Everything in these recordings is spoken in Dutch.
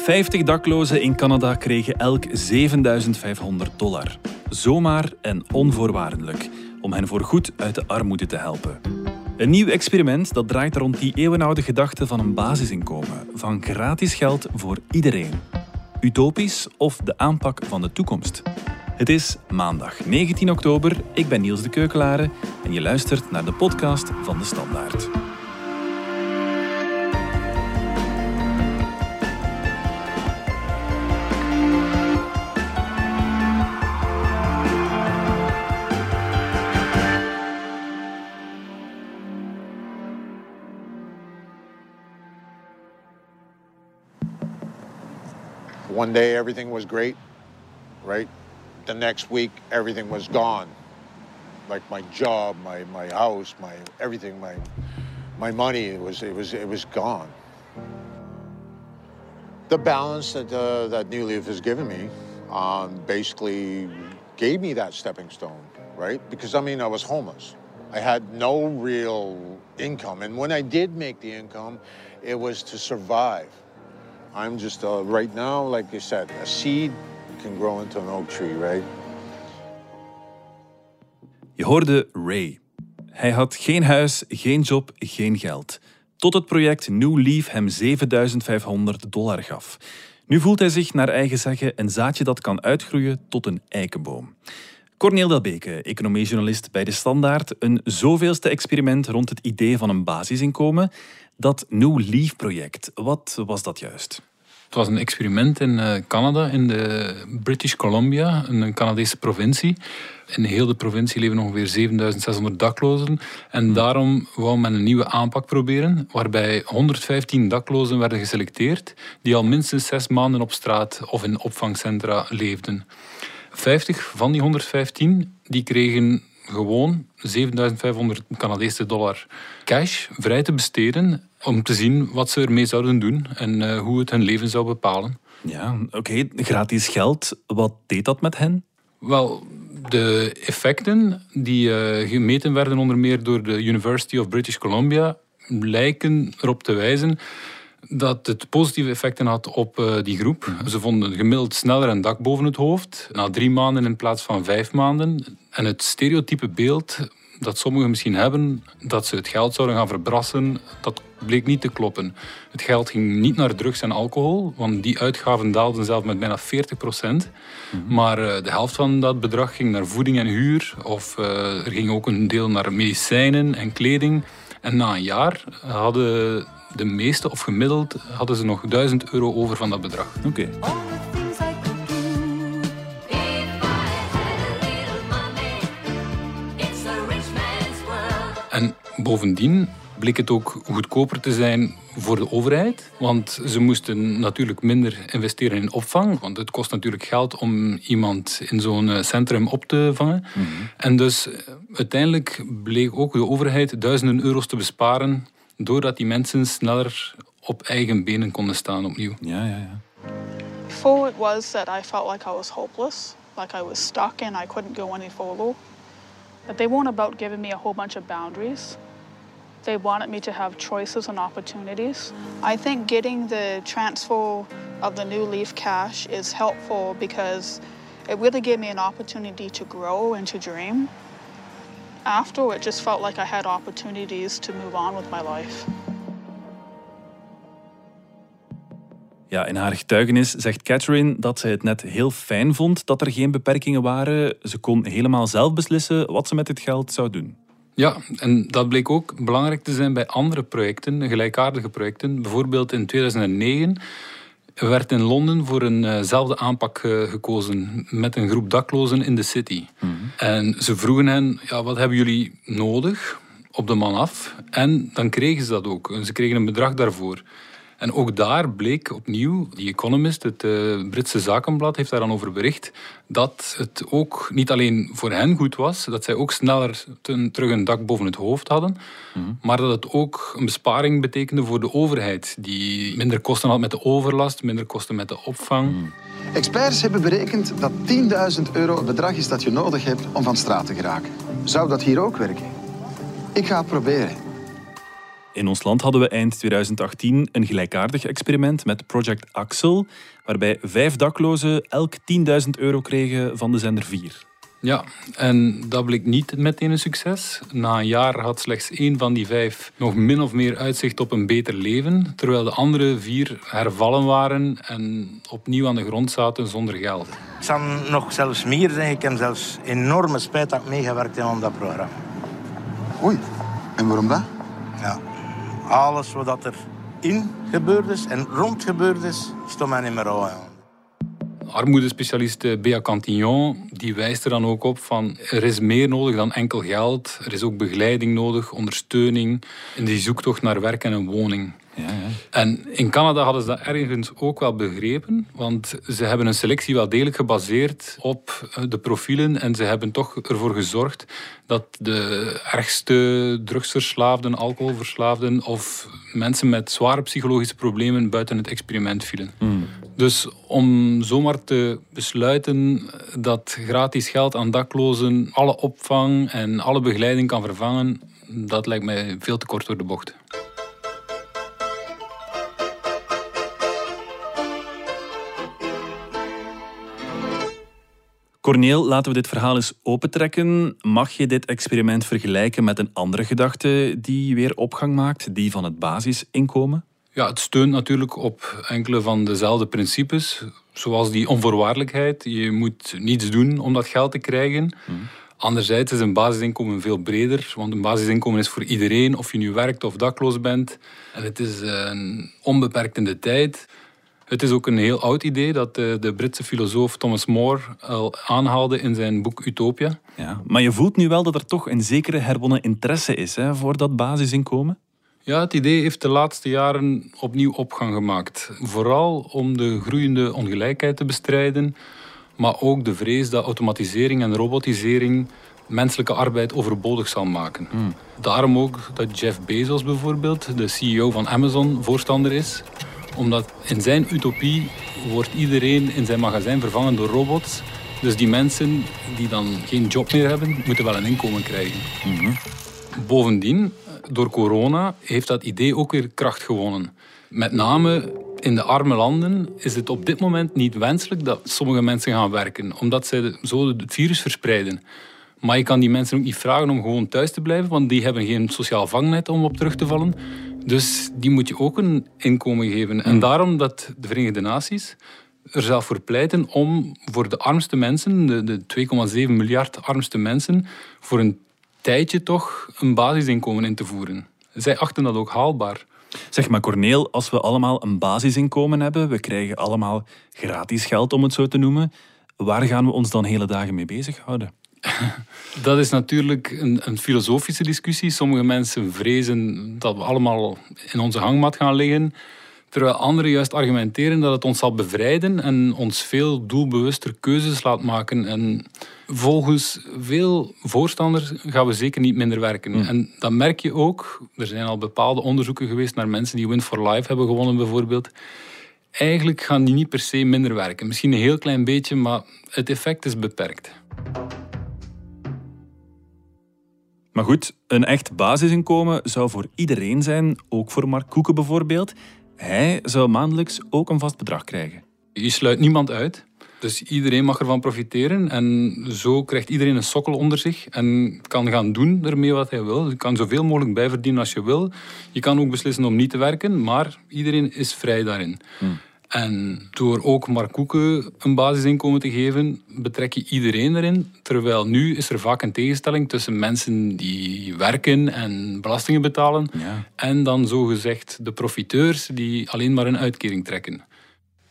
50 daklozen in Canada kregen elk 7500 dollar. Zomaar en onvoorwaardelijk, om hen voorgoed uit de armoede te helpen. Een nieuw experiment dat draait rond die eeuwenoude gedachte van een basisinkomen, van gratis geld voor iedereen. Utopisch of de aanpak van de toekomst? Het is maandag 19 oktober, ik ben Niels de Keukelare en je luistert naar de podcast van De Standaard. One day everything was great, right? The next week everything was gone. Like my job, my, my house, my everything, my my money, it was it was it was gone. The balance that uh, that New Leaf has given me um, basically gave me that stepping stone, right? Because I mean I was homeless. I had no real income, and when I did make the income, it was to survive. I'm just uh, right now, like you said, a seed can grow into an oak tree, right? Je hoorde Ray. Hij had geen huis, geen job, geen geld. Tot het project New Leaf hem 7500 dollar gaf. Nu voelt hij zich, naar eigen zeggen, een zaadje dat kan uitgroeien tot een eikenboom. Corneel Delbeke, economiejournalist bij De Standaard. Een zoveelste experiment rond het idee van een basisinkomen. Dat New Leaf-project, wat was dat juist? Het was een experiment in uh, Canada, in de British Columbia, een Canadese provincie. In heel de provincie leven ongeveer 7600 daklozen. En daarom wou men een nieuwe aanpak proberen, waarbij 115 daklozen werden geselecteerd die al minstens zes maanden op straat of in opvangcentra leefden. 50 van die 115 die kregen gewoon 7500 Canadese dollar cash vrij te besteden om te zien wat ze ermee zouden doen en uh, hoe het hun leven zou bepalen. Ja, oké, okay. gratis geld. Wat deed dat met hen? Wel, de effecten die uh, gemeten werden onder meer door de University of British Columbia lijken erop te wijzen dat het positieve effecten had op uh, die groep. Ze vonden gemiddeld sneller een dak boven het hoofd, na drie maanden in plaats van vijf maanden. En het stereotype beeld dat sommigen misschien hebben, dat ze het geld zouden gaan verbrassen, dat bleek niet te kloppen. Het geld ging niet naar drugs en alcohol, want die uitgaven daalden zelf met bijna 40 procent. Mhm. Maar uh, de helft van dat bedrag ging naar voeding en huur, of uh, er ging ook een deel naar medicijnen en kleding. En na een jaar hadden de meeste, of gemiddeld, hadden ze nog 1000 euro over van dat bedrag. Oké. Okay. En bovendien bleek het ook goedkoper te zijn voor de overheid. Want ze moesten natuurlijk minder investeren in opvang. Want het kost natuurlijk geld om iemand in zo'n eh, centrum op te vangen. Mhm. En dus eh, uiteindelijk bleek ook de overheid duizenden euro's te besparen. Doordat die mensen sneller op eigen benen konden staan opnieuw. Ja, ja, ja. Before it was that I felt like I was hopeless. Like I was stuck and I couldn't go any further. But they weren't about giving me a whole bunch of boundaries. They wanted me to have choices and opportunities. I think getting the transfer of the new Leaf cash is helpful because it really gave me an opportunity to grow and to dream. After, it just felt like I had opportunities to move on with my life. Ja, in haar getuigenis zegt Catherine dat ze het net heel fijn vond dat er geen beperkingen waren. Ze kon helemaal zelf beslissen wat ze met het geld zou doen. Ja, en dat bleek ook belangrijk te zijn bij andere projecten, gelijkaardige projecten. Bijvoorbeeld in 2009 werd in Londen voor eenzelfde aanpak eh, gekozen met een groep daklozen in de city. Mhm. En ze vroegen hen, ja, wat hebben jullie nodig op de man af? En dan kregen ze dat ook. En ze kregen een bedrag daarvoor. En ook daar bleek opnieuw, The Economist, het uh, Britse zakenblad, heeft daar dan over bericht, dat het ook niet alleen voor hen goed was, dat zij ook sneller ten, terug een dak boven het hoofd hadden, mhm. maar dat het ook een besparing betekende voor de overheid, die minder kosten had met de overlast, minder kosten met de opvang. Mhm. Experts hebben berekend dat 10.000 euro het bedrag is dat je nodig hebt om van straat te geraken. Zou dat hier ook werken? Ik ga het proberen. In ons land hadden we eind 2018 een gelijkaardig experiment met Project Axel, waarbij vijf daklozen elk 10.000 euro kregen van de zender 4. Ja, en dat bleek niet meteen een succes. Na een jaar had slechts één van die vijf nog min of meer uitzicht op een beter leven, terwijl de andere vier hervallen waren en opnieuw aan de grond zaten zonder geld. Ik zal nog zelfs meer zeggen. Ik heb zelfs enorme spijt dat ik meegewerkt heb aan dat programma. Oei, en waarom dat? Ja. Alles wat er in gebeurd is en rond gebeurd is, stond mij niet meer aan. Armoedespecialist Bea Cantillon die wijst er dan ook op van er is meer nodig dan enkel geld. Er is ook begeleiding nodig, ondersteuning in die zoektocht naar werk en een woning. Ja, ja. En in Canada hadden ze dat ergens ook wel begrepen, want ze hebben een selectie wel degelijk gebaseerd op eh, de profielen en ze hebben toch ervoor gezorgd dat de ergste drugsverslaafden, alcoholverslaafden of mensen met zware psychologische problemen buiten het experiment vielen. Dus om zomaar te besluiten dat gratis geld aan daklozen alle opvang en alle begeleiding kan vervangen, dat lijkt mij veel te kort door de bocht. Corneel, laten we dit verhaal eens opentrekken. Mag je dit experiment vergelijken met een andere gedachte die weer opgang maakt, die van het basisinkomen? Ja, het steunt natuurlijk op enkele van dezelfde principes, zoals die onvoorwaardelijkheid. Je moet niets doen om dat geld te krijgen. Anderzijds is een basisinkomen veel breder, want een basisinkomen is voor iedereen, of je nu werkt of dakloos bent. En het is een onbeperkt in de tijd. Het is ook een heel oud idee dat de, de Britse filosoof Thomas More al aanhaalde in zijn boek Utopia. Ja, maar je voelt nu wel dat er toch een zekere herwonnen interesse is hè, voor dat basisinkomen? Ja, het idee heeft de laatste jaren opnieuw opgang gemaakt. Vooral om de groeiende ongelijkheid te bestrijden, maar ook de vrees dat automatisering en robotisering menselijke arbeid overbodig zal maken. Daarom ook dat Jeff Bezos bijvoorbeeld, de CEO van Amazon, voorstander is. Omdat in zijn utopie wordt iedereen in zijn magazijn vervangen door robots. Dus die mensen die dan geen job meer hebben, moeten wel een inkomen krijgen. Bovendien, door corona heeft dat idee ook weer kracht gewonnen. Met name in de arme landen is het op dit moment niet wenselijk dat sommige mensen gaan werken, omdat zij zo het virus verspreiden. Maar je kan die mensen ook niet vragen om gewoon thuis te blijven, want die hebben geen sociaal vangnet om op terug te vallen. Dus die moet je ook een inkomen geven. En daarom dat de Verenigde Naties er zelf voor pleiten om voor de armste mensen, de, de 2,7 miljard armste mensen, voor een tijdje toch een basisinkomen in te voeren. Zij achten dat ook haalbaar. Zeg maar Corneel, als we allemaal een basisinkomen hebben, we krijgen allemaal gratis geld om het zo te noemen, waar gaan we ons dan hele dagen mee bezighouden? Dat is natuurlijk een, een filosofische discussie. Sommige mensen vrezen dat we allemaal in onze hangmat gaan liggen. Terwijl anderen juist argumenteren dat het ons zal bevrijden en ons veel doelbewuster keuzes laat maken. En volgens veel voorstanders gaan we zeker niet minder werken. En dat merk je ook. Er zijn al bepaalde onderzoeken geweest naar mensen die Win for Life hebben gewonnen bijvoorbeeld. Eigenlijk gaan die niet per se minder werken. Misschien een heel klein beetje, maar het effect is beperkt. Maar goed, een echt basisinkomen zou voor iedereen zijn, ook voor Mark Koeken bijvoorbeeld. Hij zou maandelijks ook een vast bedrag krijgen. Je sluit niemand uit. Dus iedereen mag ervan profiteren. En zo krijgt iedereen een sokkel onder zich. En kan gaan doen ermee wat hij wil. Je kan zoveel mogelijk bijverdienen als je wil. Je kan ook beslissen om niet te werken. Maar iedereen is vrij daarin. En door ook Mark Koeken een basisinkomen te geven, betrek je iedereen erin. Terwijl nu is er vaak een tegenstelling tussen mensen die werken en belastingen betalen. Ja. En dan zogezegd de profiteurs die alleen maar een uitkering trekken.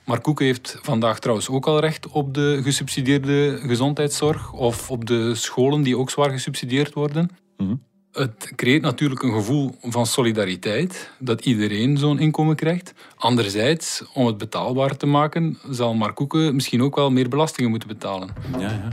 Mark Koeken heeft vandaag trouwens ook al recht op de gesubsidieerde gezondheidszorg of op de scholen die ook zwaar gesubsidieerd worden. Het creëert natuurlijk een gevoel van solidariteit, dat iedereen zo'n inkomen krijgt. Anderzijds, om het betaalbaar te maken, zal Mark Koeken misschien ook wel meer belastingen moeten betalen. Ja, ja.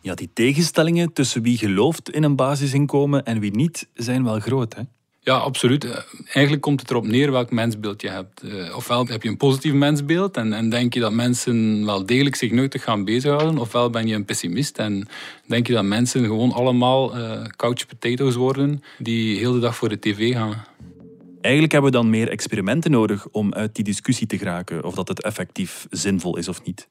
Ja, die tegenstellingen tussen wie gelooft in een basisinkomen en wie niet, zijn wel groot. Hè? Ja, absoluut. Eh, Eigenlijk komt het erop neer welk mensbeeld je hebt. Eh, Ofwel heb je een positief mensbeeld en, en denk je dat mensen wel degelijk zich nuttig gaan bezighouden, ofwel ben je een pessimist en denk je dat mensen gewoon allemaal eh couch potatoes worden die heel de dag voor de tv gaan. Eigenlijk hebben we dan meer experimenten nodig om uit die discussie te geraken of dat het effectief zinvol is of niet.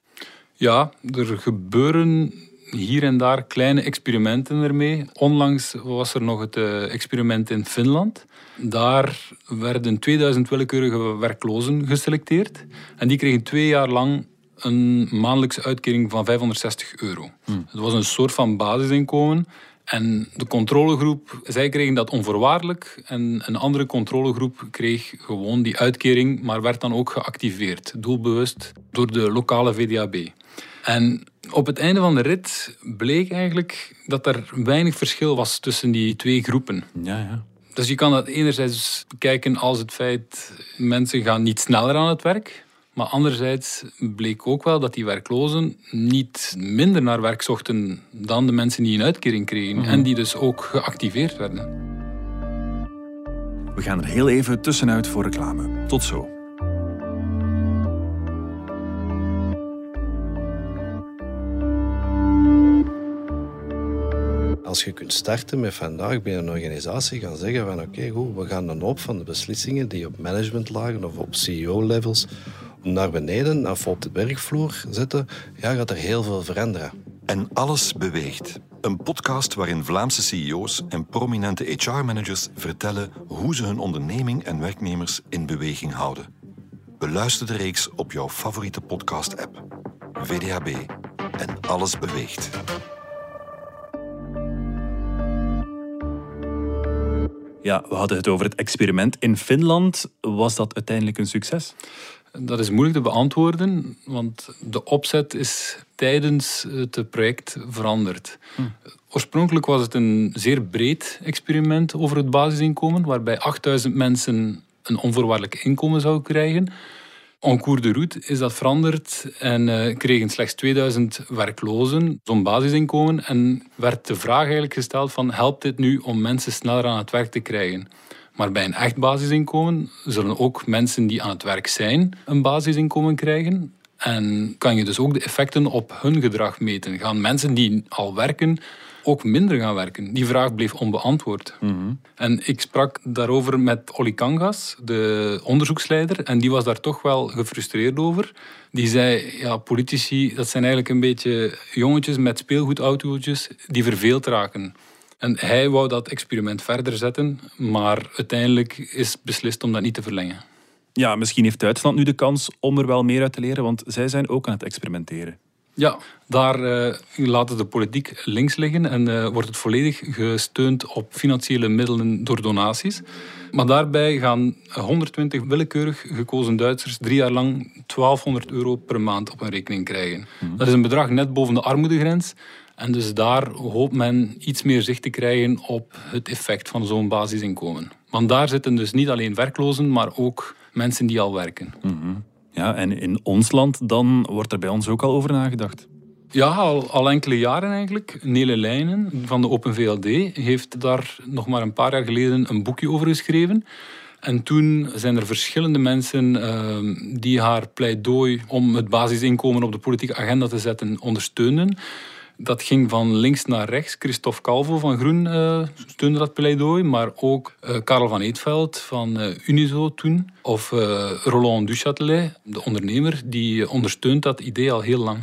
Ja, er gebeuren hier en daar kleine experimenten ermee. Onlangs was er nog het eh, experiment in Finland. Daar werden 2000 willekeurige werklozen geselecteerd. En die kregen twee jaar lang een maandelijkse uitkering van 560 euro. Het was een soort van basisinkomen. En de controlegroep, zij kregen dat onvoorwaardelijk. En een andere controlegroep kreeg gewoon die uitkering, maar werd dan ook geactiveerd, doelbewust, door de lokale VDAB. En op het einde van de rit bleek eigenlijk dat er weinig verschil was tussen die twee groepen. Ja, ja. Dus je kan dat enerzijds bekijken als het feit mensen gaan niet sneller aan het werk. Maar anderzijds bleek ook wel dat die werklozen niet minder naar werk zochten dan de mensen die een uitkering kregen. En die dus ook geactiveerd werden. We gaan er heel even tussenuit voor reclame. Tot zo. Als je kunt starten met vandaag binnen een organisatie gaan zeggen van oké, goed, we gaan een hoop van de beslissingen die op managementlagen of op CEO-levels naar beneden of op de werkvloer zetten, ja, gaat er heel veel veranderen. En alles beweegt. Een podcast waarin Vlaamse CEO's en prominente HR-managers vertellen hoe ze hun onderneming en werknemers in beweging houden. Beluister de reeks op jouw favoriete podcast-app. VDHB. En alles beweegt. Ja, we hadden het over het experiment in Finland. Was dat uiteindelijk een succes? Dat is moeilijk te beantwoorden, want de opzet is tijdens het project veranderd. Oorspronkelijk was het een zeer breed experiment over het basisinkomen, waarbij 8000 mensen een onvoorwaardelijk inkomen zouden krijgen. En cours de route is dat veranderd en eh, kregen slechts 2000 werklozen zo'n basisinkomen. En werd de vraag eigenlijk gesteld van helpt dit nu om mensen sneller aan het werk te krijgen? Maar bij een echt basisinkomen zullen ook mensen die aan het werk zijn een basisinkomen krijgen. En kan je dus ook de effecten op hun gedrag meten. Gaan mensen die al werken ook minder gaan werken? Die vraag bleef onbeantwoord. En ik sprak daarover met Olly Kangas, de onderzoeksleider. En die was daar toch wel gefrustreerd over. Die zei, ja, politici, dat zijn eigenlijk een beetje jongetjes met speelgoedautootjes die verveeld raken. En hij wou dat experiment verder zetten, maar uiteindelijk is beslist om dat niet te verlengen. Ja, misschien heeft Duitsland nu de kans om er wel meer uit te leren, want zij zijn ook aan het experimenteren. Ja, daar eh, laat de politiek links liggen en eh, wordt het volledig gesteund op financiële middelen door donaties. Maar daarbij gaan 120 willekeurig gekozen Duitsers drie jaar lang 1200 euro per maand op een rekening krijgen. Dat is een bedrag net boven de armoedegrens. En dus daar hoopt men iets meer zicht te krijgen op het effect van zo'n basisinkomen. Want daar zitten dus niet alleen werklozen, maar ook mensen die al werken. Ja, en in ons land dan wordt er bij ons ook al over nagedacht. Ja, al, enkele jaren eigenlijk. Nele Lijnen van de Open VLD heeft daar nog maar een paar jaar geleden een boekje over geschreven. En toen zijn er verschillende mensen ehm, die haar pleidooi om het basisinkomen op de politieke agenda te zetten ondersteunden. Dat ging van links naar rechts. Christophe Calvo van Groen eh, steunde dat pleidooi, maar ook eh, Karel van Eetveld van eh, Unizo toen. Of Roland Duchâtelet, de ondernemer, die ondersteunt dat idee al heel lang.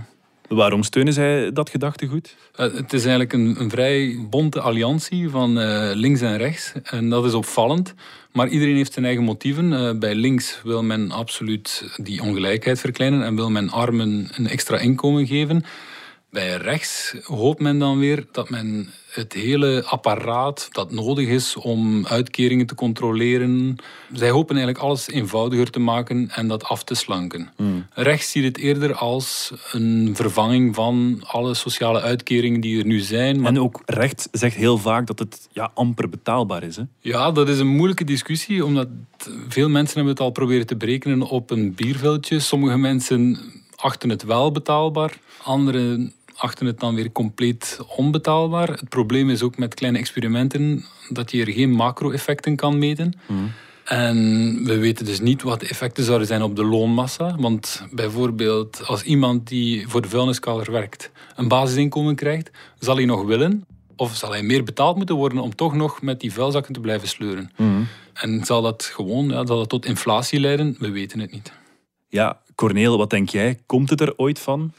Waarom steunen zij dat gedachtegoed? Het is eigenlijk een, een vrij bonte alliantie van links en rechts. En dat is opvallend. Maar iedereen heeft zijn eigen motieven. Bij links wil men absoluut die ongelijkheid verkleinen en wil men armen een extra inkomen geven. Bij rechts hoopt men dan weer dat men het hele apparaat dat nodig is om uitkeringen te controleren. Zij hopen eigenlijk alles eenvoudiger te maken en dat af te slanken. Rechts ziet het eerder als een vervanging van alle sociale uitkeringen die er nu zijn. Maar En ook rechts zegt heel vaak dat het ja, amper betaalbaar is. Hè? ja, dat is een moeilijke discussie, omdat veel mensen hebben het al proberen te berekenen op een bierveldje. Sommige mensen achten het wel betaalbaar, anderen achten het dan weer compleet onbetaalbaar. Het probleem is ook met kleine experimenten dat je er geen macro-effecten kan meten. En we weten dus niet wat de effecten zouden zijn op de loonmassa. Want bijvoorbeeld als iemand die voor de vuilniskaler werkt een basisinkomen krijgt, zal hij nog willen of zal hij meer betaald moeten worden om toch nog met die vuilzakken te blijven sleuren? En zal dat gewoon ja, zal dat tot inflatie leiden? We weten het niet. Ja, Corneel, wat denk jij? Komt het er ooit van?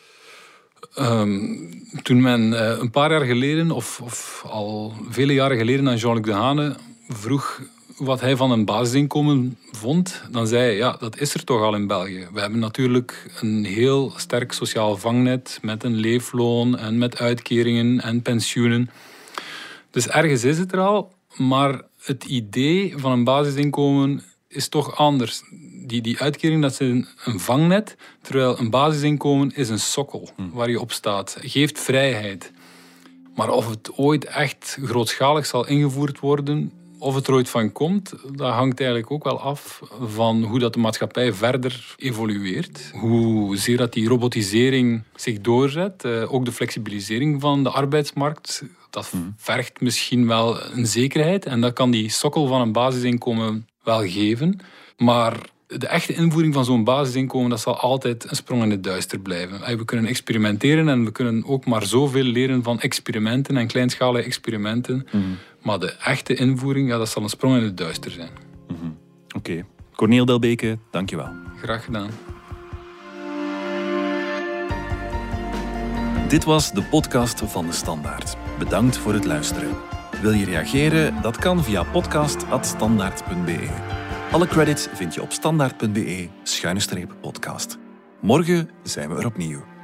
Ehm, toen men eh, een paar jaar geleden, of, of al vele jaren geleden, aan Jean-Luc Dehane vroeg wat hij van een basisinkomen vond, dan zei hij, ja, dat is er toch al in België. We hebben natuurlijk een heel sterk sociaal vangnet met een leefloon en met uitkeringen en pensioenen. Dus ergens is het er al, maar het idee van een basisinkomen is toch anders. Die, die uitkering dat is een, een vangnet, terwijl een basisinkomen is een sokkel waar je op staat. Geeft vrijheid. Maar of het ooit echt grootschalig zal ingevoerd worden, of het er ooit van komt, dat hangt eigenlijk ook wel af van hoe dat de maatschappij verder evolueert. Hoezeer dat die robotisering zich doorzet. Eh, ook de flexibilisering van de arbeidsmarkt. Dat vergt misschien wel een zekerheid. En dat kan die sokkel van een basisinkomen wel geven. Maar de echte invoering van zo'n basisinkomen, dat zal altijd een sprong in het duister blijven. We kunnen experimenteren en we kunnen ook maar zoveel leren van experimenten en kleinschalige experimenten. Maar de echte invoering, ja, dat zal een sprong in het duister zijn. Oké. Corneel Delbeke, dankjewel. Graag gedaan. Dit was de podcast van de Standaard. Bedankt voor het luisteren. Wil je reageren? Dat kan via podcast.standaard.be. Alle credits vind je op standaard.be-podcast. Morgen zijn we er opnieuw.